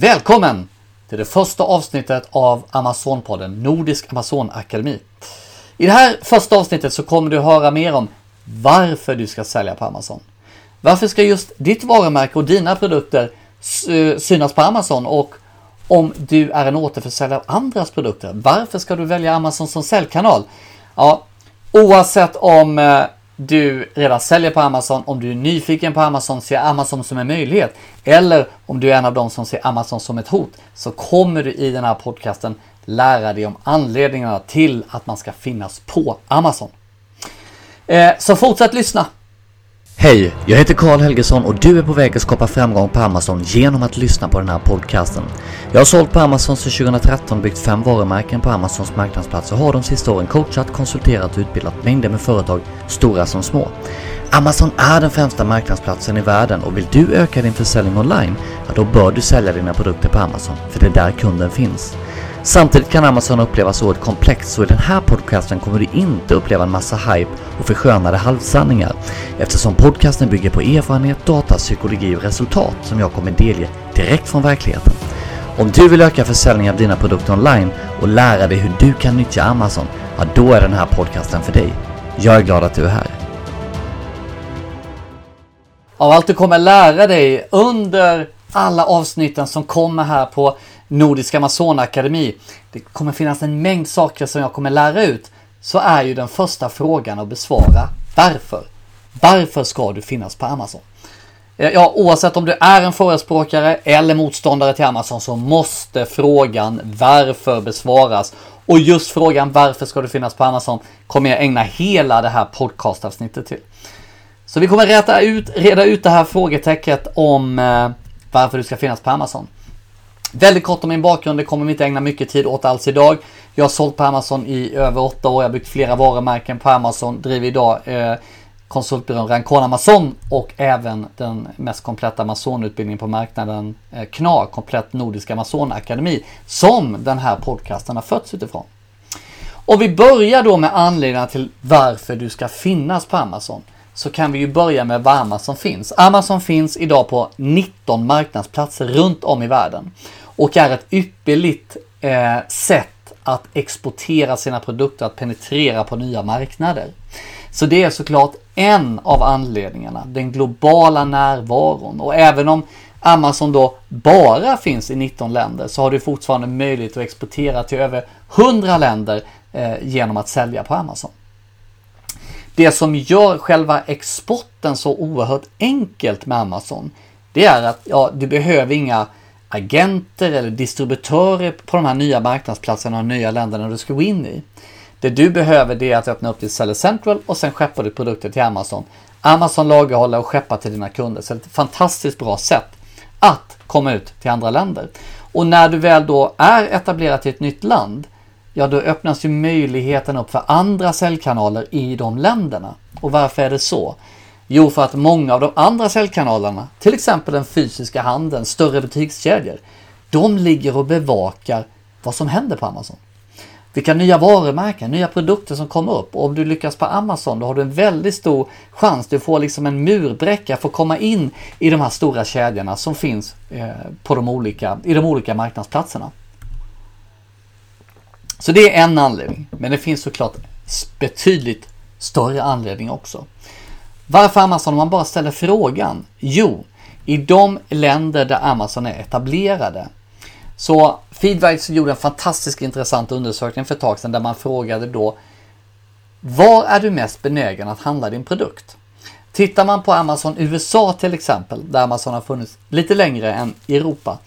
Välkommen till det första avsnittet av Amazonpodden Nordisk Amazonakademi. I det här första avsnittet så kommer du höra mer om varför du ska sälja på Amazon. Varför ska just ditt varumärke och dina produkter eh, synas på Amazon och om du är en återförsäljare av andras produkter, varför ska du välja Amazon som säljkanal? Ja, oavsett om eh, du redan säljer på Amazon, om du är nyfiken på Amazon, ser Amazon som en möjlighet eller om du är en av dem som ser Amazon som ett hot så kommer du i den här podcasten lära dig om anledningarna till att man ska finnas på Amazon. Eh, så fortsätt lyssna! Hej, jag heter Karl Helgesson och du är på väg att skapa framgång på Amazon genom att lyssna på den här podcasten. Jag har sålt på Amazon sedan 2013 och byggt fem varumärken på Amazons marknadsplats och har de sista åren coachat, konsulterat och utbildat mängder med företag, stora som små. Amazon är den främsta marknadsplatsen i världen och vill du öka din försäljning online, ja då bör du sälja dina produkter på Amazon, för det är där kunden finns. Samtidigt kan Amazon upplevas oerhört komplext så i den här podcasten kommer du inte uppleva en massa hype och förskönade halvsanningar eftersom podcasten bygger på erfarenhet, data, psykologi och resultat som jag kommer delge direkt från verkligheten. Om du vill öka försäljningen av dina produkter online och lära dig hur du kan nyttja Amazon, ja då är den här podcasten för dig. Jag är glad att du är här. Av allt du kommer lära dig under alla avsnitten som kommer här på Nordiska Amazonakademi. Det kommer finnas en mängd saker som jag kommer lära ut. Så är ju den första frågan att besvara varför. Varför ska du finnas på Amazon? Eh, ja, oavsett om du är en förespråkare eller motståndare till Amazon så måste frågan varför besvaras. Och just frågan varför ska du finnas på Amazon kommer jag ägna hela det här podcastavsnittet till. Så vi kommer reda ut, reda ut det här frågetecknet om eh, varför du ska finnas på Amazon. Väldigt kort om min bakgrund, det kommer vi inte ägna mycket tid åt alls idag. Jag har sålt på Amazon i över åtta år, jag har byggt flera varumärken på Amazon, driver idag eh, konsultbyrån Rancon Amazon och även den mest kompletta Amazon-utbildningen på marknaden, eh, KNA, Komplett Nordisk Amazon Akademi, som den här podcasten har fötts utifrån. Och vi börjar då med anledningarna till varför du ska finnas på Amazon så kan vi ju börja med vad Amazon finns. Amazon finns idag på 19 marknadsplatser runt om i världen och är ett ypperligt eh, sätt att exportera sina produkter, att penetrera på nya marknader. Så det är såklart en av anledningarna, den globala närvaron. Och även om Amazon då bara finns i 19 länder så har du fortfarande möjlighet att exportera till över 100 länder eh, genom att sälja på Amazon. Det som gör själva exporten så oerhört enkelt med Amazon, det är att ja, du behöver inga agenter eller distributörer på de här nya marknadsplatserna och nya länderna du ska gå in i. Det du behöver det är att öppna upp ditt Seller Central och sen skeppar du produkter till Amazon. Amazon lagerhåller och skeppar till dina kunder. Så det är ett fantastiskt bra sätt att komma ut till andra länder. Och när du väl då är etablerad i ett nytt land, ja då öppnas ju möjligheten upp för andra säljkanaler i de länderna. Och varför är det så? Jo, för att många av de andra säljkanalerna, till exempel den fysiska handeln, större butikskedjor, de ligger och bevakar vad som händer på Amazon. Vilka nya varumärken, nya produkter som kommer upp. Och om du lyckas på Amazon då har du en väldigt stor chans. Du får liksom en murbräcka för att komma in i de här stora kedjorna som finns eh, på de olika, i de olika marknadsplatserna. Så det är en anledning. Men det finns såklart betydligt större anledning också. Varför Amazon om man bara ställer frågan? Jo, i de länder där Amazon är etablerade. Så Feedwise gjorde en fantastiskt intressant undersökning för ett tag sedan där man frågade då Var är du mest benägen att handla din produkt? Tittar man på Amazon USA till exempel, där Amazon har funnits lite längre än i Europa,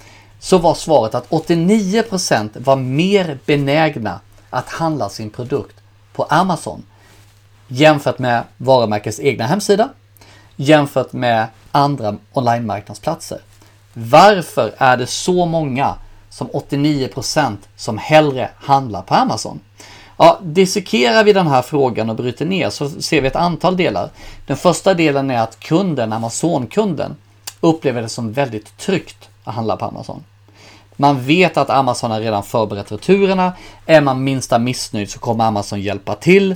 så var svaret att 89% var mer benägna att handla sin produkt på Amazon jämfört med varumärkets egna hemsida, jämfört med andra online-marknadsplatser. Varför är det så många som 89% som hellre handlar på Amazon? Ja, dissekerar vi den här frågan och bryter ner så ser vi ett antal delar. Den första delen är att kunden, Amazon-kunden, upplever det som väldigt tryggt att handla på Amazon. Man vet att Amazon har redan förberett returerna. Är man minsta missnöjd så kommer Amazon hjälpa till.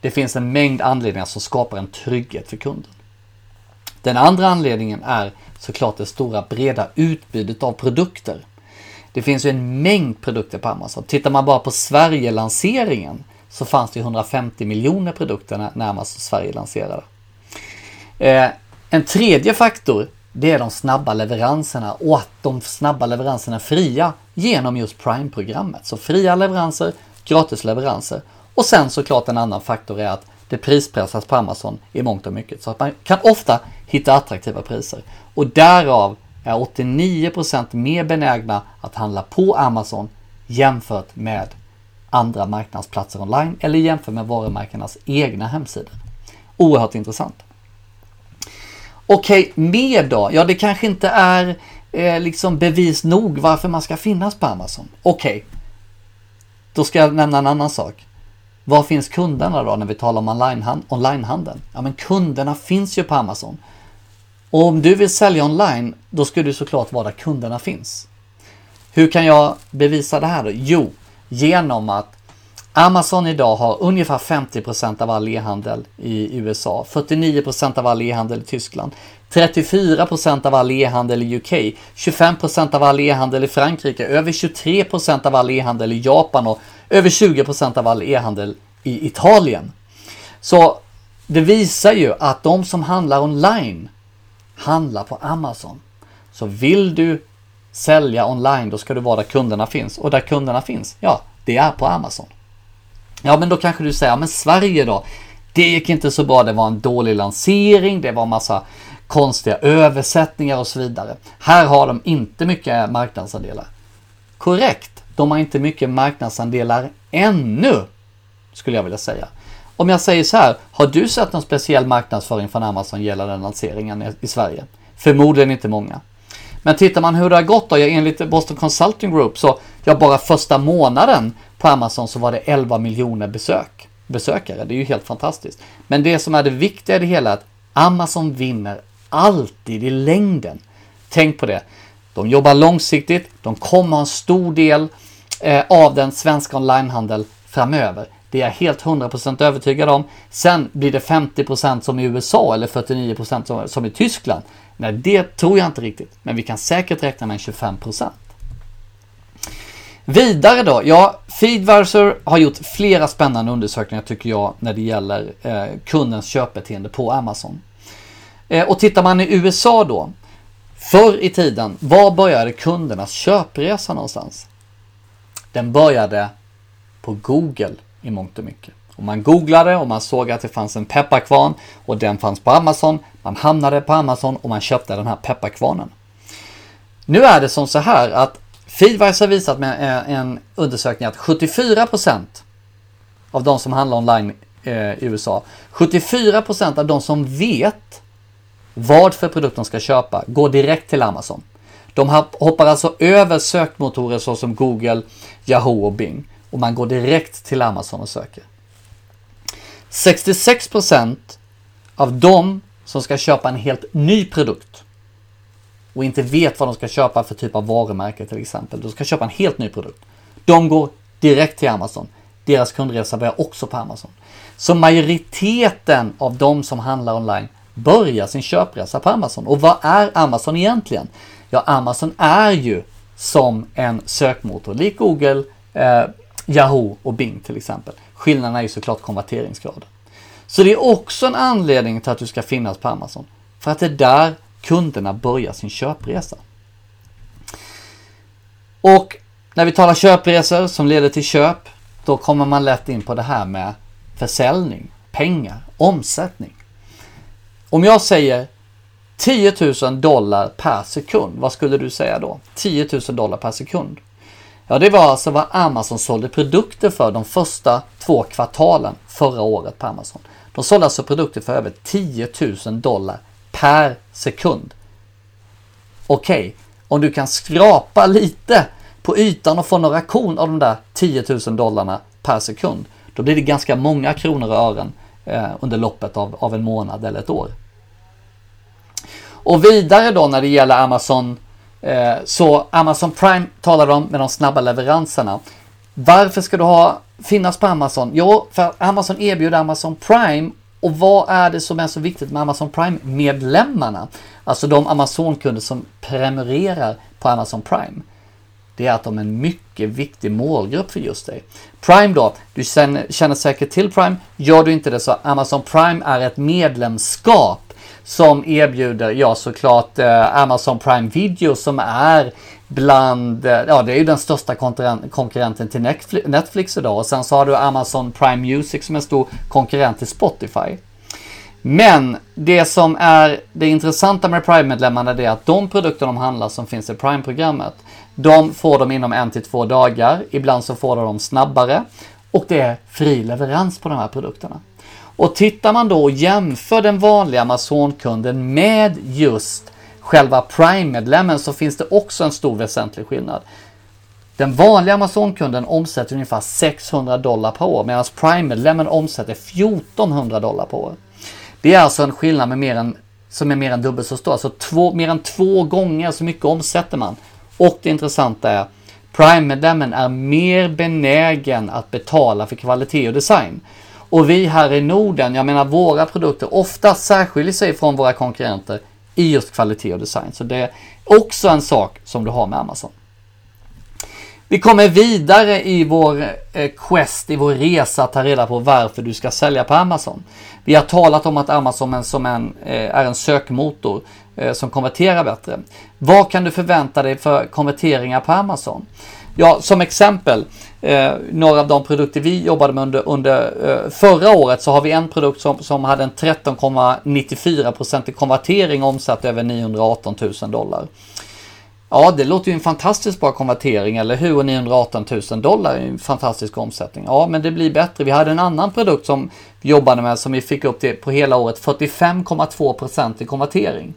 Det finns en mängd anledningar som skapar en trygghet för kunden. Den andra anledningen är såklart det stora breda utbudet av produkter. Det finns ju en mängd produkter på Amazon. Tittar man bara på Sverige-lanseringen så fanns det 150 miljoner produkter när Amazon Sverige lanserade. Eh, en tredje faktor det är de snabba leveranserna och att de snabba leveranserna är fria genom just Prime-programmet. Så fria leveranser, gratis leveranser. Och sen såklart en annan faktor är att det prispressas på Amazon i mångt och mycket. Så att man kan ofta hitta attraktiva priser. Och därav är 89% mer benägna att handla på Amazon jämfört med andra marknadsplatser online eller jämfört med varumärkenas egna hemsidor. Oerhört intressant. Okej, okay, mer då? Ja, det kanske inte är eh, liksom bevis nog varför man ska finnas på Amazon. Okej, okay. då ska jag nämna en annan sak. Var finns kunderna då när vi talar om onlinehandeln? Ja, men kunderna finns ju på Amazon. Och om du vill sälja online, då ska du såklart vara där kunderna finns. Hur kan jag bevisa det här då? Jo, genom att Amazon idag har ungefär 50% av all e-handel i USA, 49% av all e-handel i Tyskland, 34% av all e-handel i UK, 25% av all e-handel i Frankrike, över 23% av all e-handel i Japan och över 20% av all e-handel i Italien. Så det visar ju att de som handlar online handlar på Amazon. Så vill du sälja online då ska du vara där kunderna finns och där kunderna finns, ja, det är på Amazon. Ja, men då kanske du säger, men Sverige då? Det gick inte så bra, det var en dålig lansering, det var massa konstiga översättningar och så vidare. Här har de inte mycket marknadsandelar. Korrekt, de har inte mycket marknadsandelar ännu, skulle jag vilja säga. Om jag säger så här, har du sett någon speciell marknadsföring från Amazon gällande lanseringen i Sverige? Förmodligen inte många. Men tittar man hur det har gått då, enligt Boston Consulting Group så, ja bara första månaden på Amazon så var det 11 miljoner besök, besökare. Det är ju helt fantastiskt. Men det som är det viktiga i det hela är att Amazon vinner alltid i längden. Tänk på det. De jobbar långsiktigt, de kommer ha en stor del eh, av den svenska onlinehandeln framöver. Det är jag helt 100% övertygad om. Sen blir det 50% som i USA eller 49% som, som i Tyskland. Nej, det tror jag inte riktigt. Men vi kan säkert räkna med 25%. Vidare då, ja, Feedvisor har gjort flera spännande undersökningar tycker jag när det gäller eh, kundens köpbeteende på Amazon. Eh, och tittar man i USA då, förr i tiden, var började kundernas köpresa någonstans? Den började på Google i mångt och mycket. Och man googlade och man såg att det fanns en pepparkvarn och den fanns på Amazon. Man hamnade på Amazon och man köpte den här pepparkvarnen. Nu är det som så här att Feedwise har visat med eh, en undersökning att 74% av de som handlar online eh, i USA, 74% av de som vet vad för produkt de ska köpa går direkt till Amazon. De hoppar alltså över sökmotorer såsom Google, Yahoo och Bing och man går direkt till Amazon och söker. 66% av de som ska köpa en helt ny produkt och inte vet vad de ska köpa för typ av varumärke till exempel. De ska köpa en helt ny produkt. De går direkt till Amazon. Deras kundresa börjar också på Amazon. Så majoriteten av de som handlar online börjar sin köpresa på Amazon. Och vad är Amazon egentligen? Ja, Amazon är ju som en sökmotor, lik Google, eh, Yahoo och Bing till exempel. Skillnaden är ju såklart konverteringsgraden. Så det är också en anledning till att du ska finnas på Amazon. För att det är där kunderna börjar sin köpresa. Och när vi talar köpresor som leder till köp, då kommer man lätt in på det här med försäljning, pengar, omsättning. Om jag säger 10 000 dollar per sekund, vad skulle du säga då? 10 000 dollar per sekund. Ja, det var alltså vad Amazon sålde produkter för de första två kvartalen förra året på Amazon. De sålde alltså produkter för över 10 000 dollar per sekund. Okej, okay, om du kan skrapa lite på ytan och få några korn av de där 10 000 dollarna per sekund, då blir det ganska många kronor och ören eh, under loppet av, av en månad eller ett år. Och vidare då när det gäller Amazon, eh, så Amazon Prime talar om med de snabba leveranserna. Varför ska du ha, finnas på Amazon? Jo, för Amazon erbjuder Amazon Prime och vad är det som är så viktigt med Amazon Prime-medlemmarna? Alltså de Amazon-kunder som prenumererar på Amazon Prime. Det är att de är en mycket viktig målgrupp för just dig. Prime då, du känner säkert till Prime. Gör du inte det så Amazon Prime är ett medlemskap som erbjuder, ja såklart, eh, Amazon Prime Video som är bland, eh, ja det är ju den största konkurrenten till Netflix idag och sen så har du Amazon Prime Music som är en stor konkurrent till Spotify. Men det som är det intressanta med Prime-medlemmarna är att de produkter de handlar som finns i Prime-programmet, de får de inom en till två dagar. Ibland så får de dem snabbare och det är fri leverans på de här produkterna. Och tittar man då och jämför den vanliga Amazon-kunden med just själva Prime-medlemmen så finns det också en stor väsentlig skillnad. Den vanliga Amazon-kunden omsätter ungefär 600 dollar per år medan Prime-medlemmen omsätter 1400 dollar per år. Det är alltså en skillnad med mer än, som är mer än dubbelt så stor. Alltså två, mer än två gånger så mycket omsätter man. Och det intressanta är Prime-medlemmen är mer benägen att betala för kvalitet och design. Och vi här i Norden, jag menar våra produkter ofta särskiljer sig från våra konkurrenter i just kvalitet och design. Så det är också en sak som du har med Amazon. Vi kommer vidare i vår eh, quest, i vår resa, att ta reda på varför du ska sälja på Amazon. Vi har talat om att Amazon är som en, eh, är en sökmotor eh, som konverterar bättre. Vad kan du förvänta dig för konverteringar på Amazon? Ja, som exempel, eh, några av de produkter vi jobbade med under, under eh, förra året så har vi en produkt som, som hade en 13,94% konvertering omsatt över 918 000 dollar. Ja, det låter ju en fantastiskt bra konvertering, eller hur? 918 000 dollar är en fantastisk omsättning. Ja, men det blir bättre. Vi hade en annan produkt som vi jobbade med som vi fick upp till på hela året 45,2% i konvertering.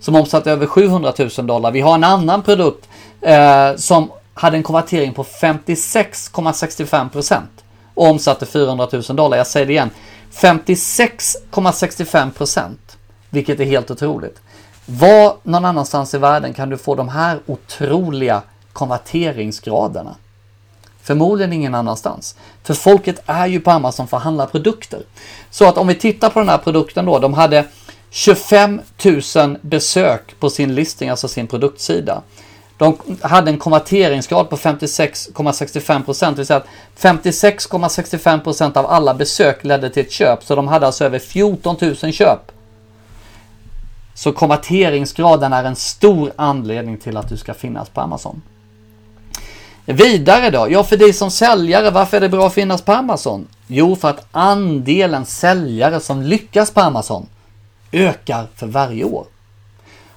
Som omsatte över 700 000 dollar. Vi har en annan produkt eh, som hade en konvertering på 56,65% och omsatte 400 000 dollar. Jag säger det igen. 56,65% vilket är helt otroligt. Var någon annanstans i världen kan du få de här otroliga konverteringsgraderna? Förmodligen ingen annanstans. För folket är ju på Amazon för att handla produkter. Så att om vi tittar på den här produkten då, de hade 25 000 besök på sin listing, alltså sin produktsida. De hade en konverteringsgrad på 56,65%, det vill säga att 56,65% av alla besök ledde till ett köp, så de hade alltså över 14 000 köp. Så konverteringsgraden är en stor anledning till att du ska finnas på Amazon. Vidare då? Ja, för dig som säljare, varför är det bra att finnas på Amazon? Jo, för att andelen säljare som lyckas på Amazon ökar för varje år.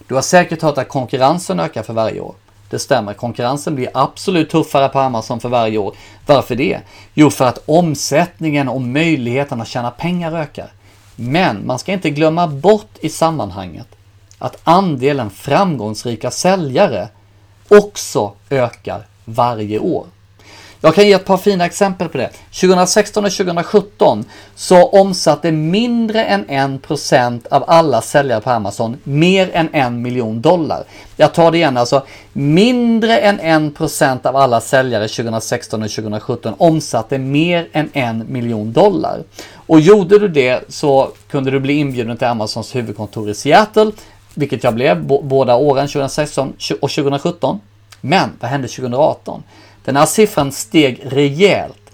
Du har säkert hört att konkurrensen ökar för varje år. Det stämmer, konkurrensen blir absolut tuffare på Amazon för varje år. Varför det? Jo, för att omsättningen och möjligheten att tjäna pengar ökar. Men man ska inte glömma bort i sammanhanget att andelen framgångsrika säljare också ökar varje år. Jag kan ge ett par fina exempel på det. 2016 och 2017 så omsatte mindre än 1% av alla säljare på Amazon mer än 1 miljon dollar. Jag tar det igen, alltså mindre än 1% av alla säljare 2016 och 2017 omsatte mer än 1 miljon dollar. Och gjorde du det så kunde du bli inbjuden till Amazons huvudkontor i Seattle, vilket jag blev båda åren 2016 och 2017. Men vad hände 2018? Den här siffran steg rejält.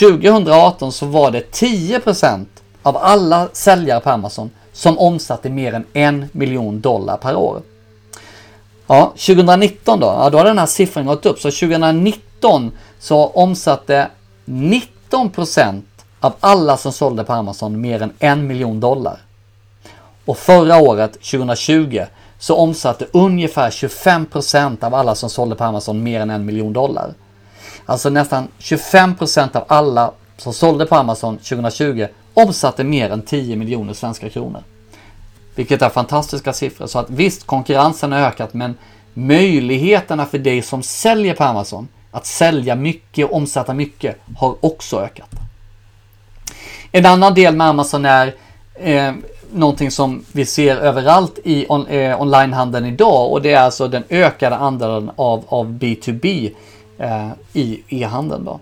2018 så var det 10% av alla säljare på Amazon som omsatte mer än en miljon dollar per år. Ja, 2019 då? Ja, då har den här siffran gått upp. Så 2019 så omsatte 19% av alla som sålde på Amazon mer än en miljon dollar. Och förra året, 2020, så omsatte ungefär 25% av alla som sålde på Amazon mer än en miljon dollar. Alltså nästan 25% av alla som sålde på Amazon 2020 omsatte mer än 10 miljoner svenska kronor. Vilket är fantastiska siffror. Så att visst, konkurrensen har ökat men möjligheterna för dig som säljer på Amazon att sälja mycket och omsätta mycket har också ökat. En annan del med Amazon är eh, någonting som vi ser överallt i on, eh, onlinehandeln idag och det är alltså den ökade andelen av, av B2B eh, i e-handeln. Då.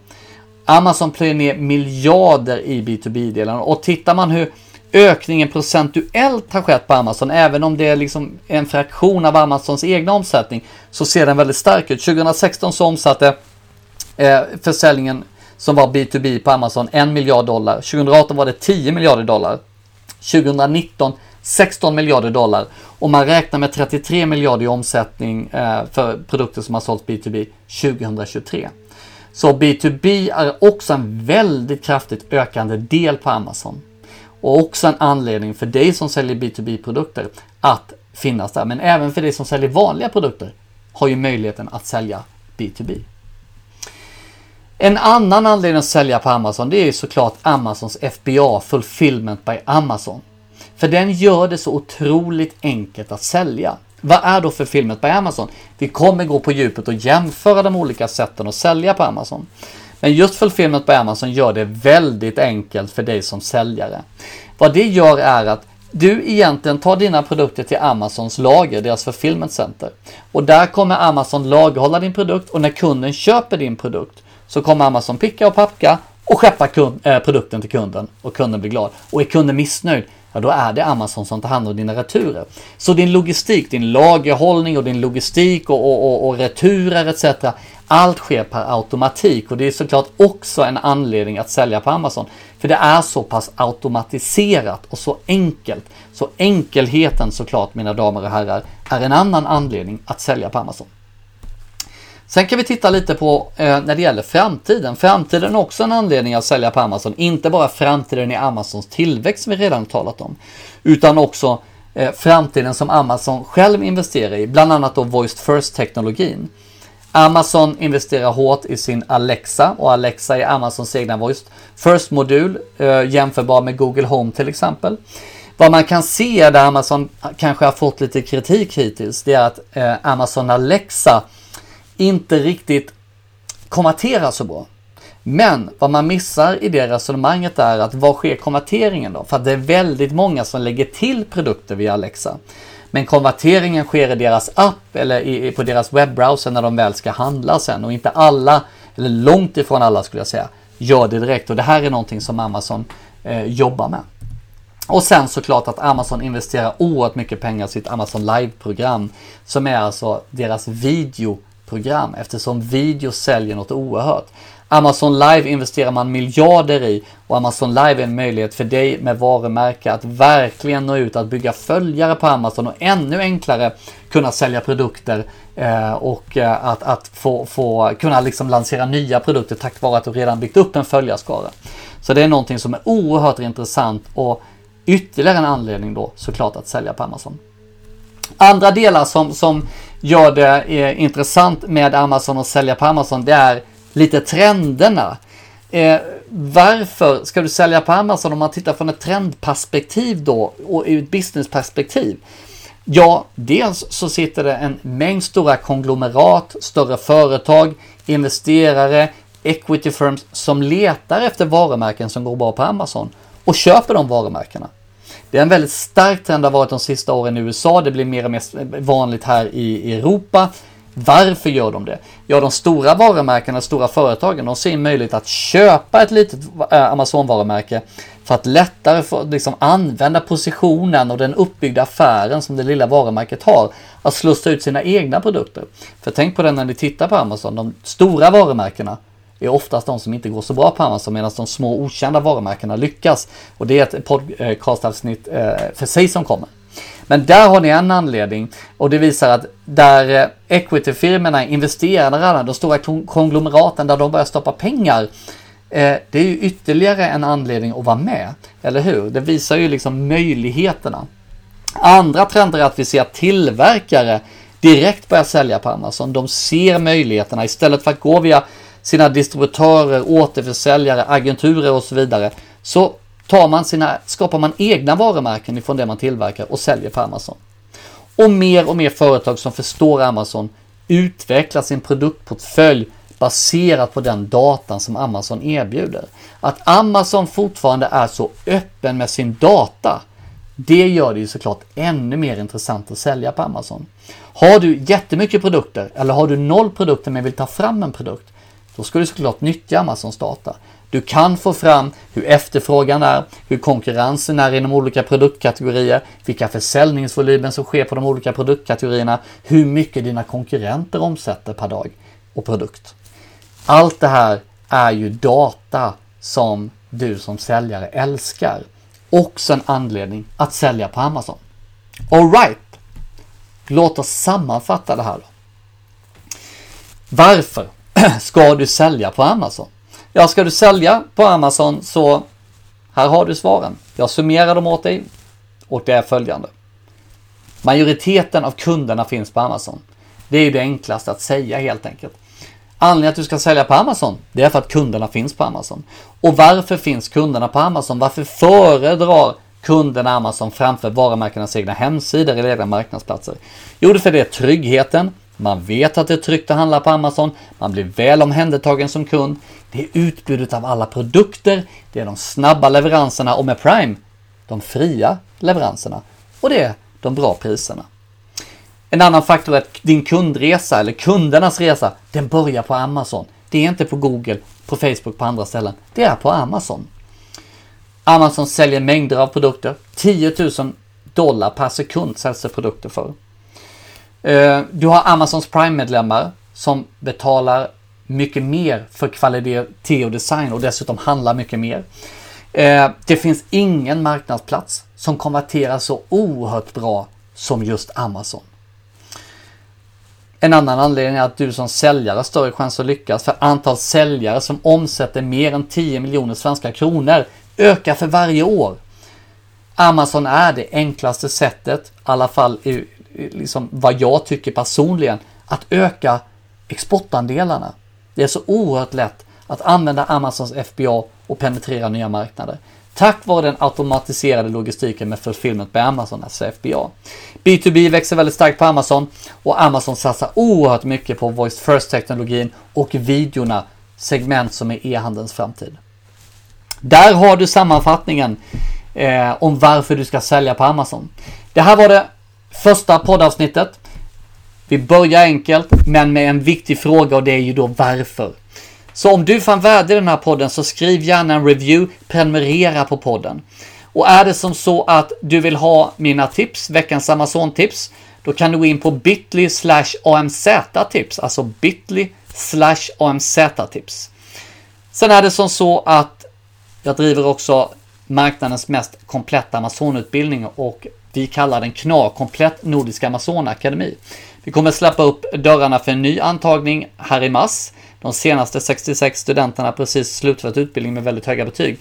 Amazon plöjer ner miljarder i B2B-delen och tittar man hur ökningen procentuellt har skett på Amazon, även om det är liksom en fraktion av Amazons egna omsättning, så ser den väldigt stark ut. 2016 så omsatte eh, försäljningen som var B2B på Amazon 1 miljard dollar. 2018 var det 10 miljarder dollar. 2019 16 miljarder dollar och man räknar med 33 miljarder i omsättning eh, för produkter som har sålts B2B 2023. Så B2B är också en väldigt kraftigt ökande del på Amazon. Och också en anledning för dig som säljer B2B-produkter att finnas där. Men även för dig som säljer vanliga produkter har ju möjligheten att sälja B2B. En annan anledning att sälja på Amazon det är ju såklart Amazons FBA, Fulfillment by Amazon. För den gör det så otroligt enkelt att sälja. Vad är då för filmet på Amazon? Vi kommer gå på djupet och jämföra de olika sätten att sälja på Amazon. Men just för filmet på Amazon gör det väldigt enkelt för dig som säljare. Vad det gör är att du egentligen tar dina produkter till Amazons lager, deras fulfillment center. Och där kommer Amazon lagerhålla din produkt och när kunden köper din produkt så kommer Amazon picka och packa och skeppa kund, äh, produkten till kunden och kunden blir glad. Och är kunden missnöjd, ja då är det Amazon som tar hand om dina returer. Så din logistik, din lagerhållning och din logistik och, och, och, och returer etc. Allt sker per automatik och det är såklart också en anledning att sälja på Amazon. För det är så pass automatiserat och så enkelt. Så enkelheten såklart mina damer och herrar är en annan anledning att sälja på Amazon. Sen kan vi titta lite på eh, när det gäller framtiden. Framtiden är också en anledning att sälja på Amazon. Inte bara framtiden i Amazons tillväxt som vi redan talat om. Utan också eh, framtiden som Amazon själv investerar i. Bland annat då Voiced First-teknologin. Amazon investerar hårt i sin Alexa och Alexa är Amazons egna Voiced First-modul eh, jämförbar med Google Home till exempel. Vad man kan se där Amazon kanske har fått lite kritik hittills, det är att eh, Amazon Alexa inte riktigt konverterar så bra. Men vad man missar i det resonemanget är att vad sker konverteringen då? För att det är väldigt många som lägger till produkter via Alexa. Men konverteringen sker i deras app eller i, på deras webbrowser när de väl ska handla sen och inte alla, eller långt ifrån alla skulle jag säga, gör det direkt och det här är någonting som Amazon eh, jobbar med. Och sen såklart att Amazon investerar oerhört mycket pengar i sitt Amazon Live-program som är alltså deras video program eftersom video säljer något oerhört. Amazon Live investerar man miljarder i och Amazon Live är en möjlighet för dig med varumärke att verkligen nå ut, att bygga följare på Amazon och ännu enklare kunna sälja produkter eh, och eh, att, att få, få kunna liksom lansera nya produkter tack vare att du redan byggt upp en följarskara. Så det är någonting som är oerhört intressant och ytterligare en anledning då såklart att sälja på Amazon. Andra delar som, som gör det eh, intressant med Amazon och sälja på Amazon, det är lite trenderna. Eh, varför ska du sälja på Amazon om man tittar från ett trendperspektiv då och ur ett businessperspektiv? Ja, dels så sitter det en mängd stora konglomerat, större företag, investerare, equity firms som letar efter varumärken som går bra på Amazon och köper de varumärkena. Det är en väldigt stark trend har varit de sista åren i USA. Det blir mer och mer vanligt här i Europa. Varför gör de det? Ja, de stora varumärkena, de stora företagen, de ser möjlighet att köpa ett litet eh, Amazon-varumärke för att lättare få, liksom, använda positionen och den uppbyggda affären som det lilla varumärket har att slussa ut sina egna produkter. För tänk på det när ni tittar på Amazon, de stora varumärkena är oftast de som inte går så bra på Amazon medan de små okända varumärkena lyckas. Och det är ett podcastavsnitt eh, för sig som kommer. Men där har ni en anledning och det visar att där eh, equity-firmorna investerar de stora konglomeraten där de börjar stoppa pengar. Eh, det är ju ytterligare en anledning att vara med, eller hur? Det visar ju liksom möjligheterna. Andra trender är att vi ser att tillverkare direkt börjar sälja på Amazon. De ser möjligheterna istället för att gå via sina distributörer, återförsäljare, agenturer och så vidare. Så tar man sina, skapar man egna varumärken ifrån det man tillverkar och säljer på Amazon. Och mer och mer företag som förstår Amazon utvecklar sin produktportfölj baserat på den datan som Amazon erbjuder. Att Amazon fortfarande är så öppen med sin data, det gör det ju såklart ännu mer intressant att sälja på Amazon. Har du jättemycket produkter eller har du noll produkter men vill ta fram en produkt, då ska du såklart nyttja Amazons data. Du kan få fram hur efterfrågan är, hur konkurrensen är inom olika produktkategorier, vilka försäljningsvolymer som sker på de olika produktkategorierna, hur mycket dina konkurrenter omsätter per dag och produkt. Allt det här är ju data som du som säljare älskar. Också en anledning att sälja på Amazon. Alright, låt oss sammanfatta det här då. Varför ska du sälja på Amazon? Ja, ska du sälja på Amazon så här har du svaren. Jag summerar dem åt dig och det är följande. Majoriteten av kunderna finns på Amazon. Det är ju det enklaste att säga helt enkelt. Anledningen att du ska sälja på Amazon, det är för att kunderna finns på Amazon. Och varför finns kunderna på Amazon? Varför föredrar kunderna Amazon framför varumärkenas egna hemsidor eller egna marknadsplatser? Jo, det är för det är tryggheten, man vet att det är tryggt att handla på Amazon, man blir väl omhändertagen som kund, det är utbudet av alla produkter, det är de snabba leveranserna och med Prime, de fria leveranserna och det är de bra priserna. En annan faktor är att din kundresa eller kundernas resa, den börjar på Amazon. Det är inte på Google, på Facebook, på andra ställen. Det är på Amazon. Amazon säljer mängder av produkter. 10 000 dollar per sekund säljs det produkter för. Eh, du har Amazons Prime-medlemmar som betalar mycket mer för kvalitet och design och dessutom handlar mycket mer. Eh, det finns ingen marknadsplats som konverterar så oerhört bra som just Amazon. En annan anledning är att du som säljare har större chans att lyckas för antal säljare som omsätter mer än 10 miljoner svenska kronor ökar för varje år. Amazon är det enklaste sättet, i alla fall liksom vad jag tycker personligen, att öka exportandelarna. Det är så oerhört lätt att använda Amazons FBA och penetrera nya marknader. Tack vare den automatiserade logistiken med fulfillment med Amazon, alltså FBA. B2B växer väldigt starkt på Amazon och Amazon satsar oerhört mycket på Voice First-teknologin och videorna, segment som är e-handelns framtid. Där har du sammanfattningen eh, om varför du ska sälja på Amazon. Det här var det första poddavsnittet. Vi börjar enkelt, men med en viktig fråga och det är ju då varför. Så om du fann värde i den här podden så skriv gärna en review, prenumerera på podden. Och är det som så att du vill ha mina tips, veckans Amazon-tips, då kan du gå in på bit.ly amz-tips, alltså bit.ly amz-tips. Sen är det som så att jag driver också marknadens mest kompletta Amazon-utbildning och vi kallar den KNA, Komplett Nordisk Amazonakademi. Vi kommer släppa upp dörrarna för en ny antagning här i mars. De senaste 66 studenterna har precis slutfört utbildning med väldigt höga betyg.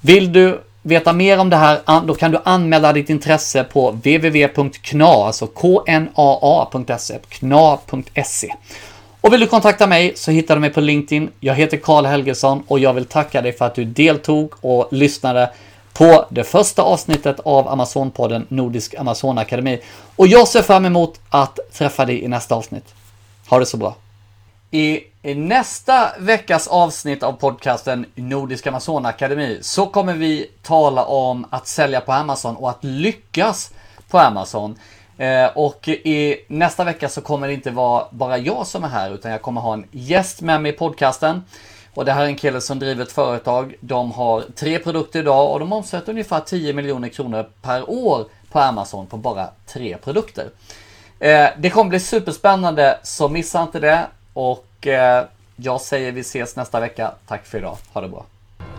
Vill du veta mer om det här, då kan du anmäla ditt intresse på www.kna, alltså knaa.se, kna.se. Och vill du kontakta mig så hittar du mig på LinkedIn. Jag heter Karl Helgesson och jag vill tacka dig för att du deltog och lyssnade på det första avsnittet av Amazonpodden Nordisk Amazonakademi. Och jag ser fram emot att träffa dig i nästa avsnitt. Ha det så bra! I nästa veckas avsnitt av podcasten Nordisk Amazonakademi så kommer vi tala om att sälja på Amazon och att lyckas på Amazon. Eh, och i nästa vecka så kommer det inte vara bara jag som är här utan jag kommer ha en gäst med mig i podcasten. Och det här är en kille som driver ett företag. De har tre produkter idag och de omsätter ungefär 10 miljoner kronor per år på Amazon på bara tre produkter. Eh, det kommer bli superspännande så missa inte det. Och eh, jag säger vi ses nästa vecka. Tack för idag. Ha det bra.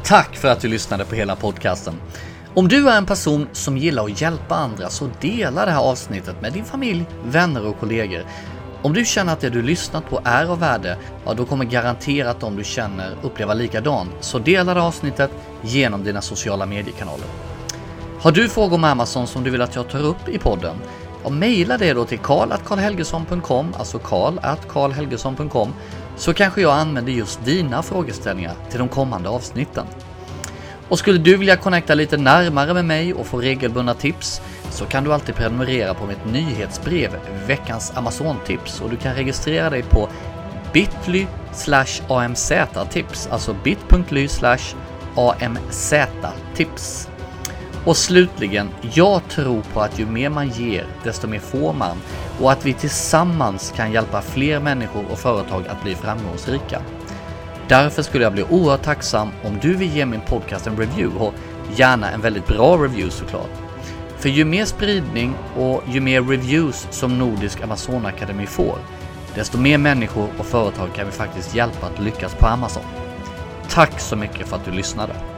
Tack för att du lyssnade på hela podcasten. Om du är en person som gillar att hjälpa andra så dela det här avsnittet med din familj, vänner och kollegor. Om du känner att det du lyssnat på är av värde, ja då kommer garanterat de du känner uppleva likadant. Så dela det avsnittet genom dina sociala mediekanaler. Har du frågor om Amazon som du vill att jag tar upp i podden? Ja, mejla det då till karl.karlhelgesson.com, alltså karl.karlhelgesson.com, så kanske jag använder just dina frågeställningar till de kommande avsnitten. Och skulle du vilja connecta lite närmare med mig och få regelbundna tips så kan du alltid prenumerera på mitt nyhetsbrev Veckans Amazon-tips och du kan registrera dig på bit.ly amz-tips, alltså bit.ly amz-tips. Och slutligen, jag tror på att ju mer man ger, desto mer får man och att vi tillsammans kan hjälpa fler människor och företag att bli framgångsrika. Därför skulle jag bli oerhört tacksam om du vill ge min podcast en review och gärna en väldigt bra review såklart. För ju mer spridning och ju mer reviews som Nordisk Amazonakademi får, desto mer människor och företag kan vi faktiskt hjälpa att lyckas på Amazon. Tack så mycket för att du lyssnade!